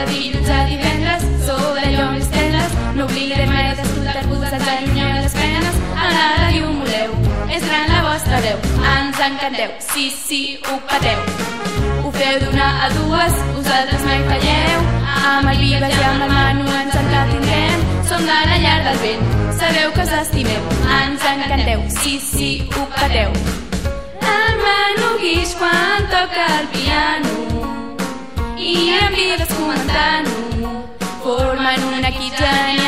de dilluns a divendres, sou d'allò més tendres, no oblidem mai d'escoltar-vos, ens allunyeu les penes, a la ràdio moleu, és gran la vostra veu, ens encanteu, sí, sí, ho pateu. Ho feu d'una a dues, vosaltres mai falleu, amb el Vives i amb el Manu ens entretindrem, som de la llar del vent, sabeu que us estimeu, ens encanteu, sí, sí, ho pateu. El Manu guix quan toca el piano Y en vida es comandant-ho, formen una quitana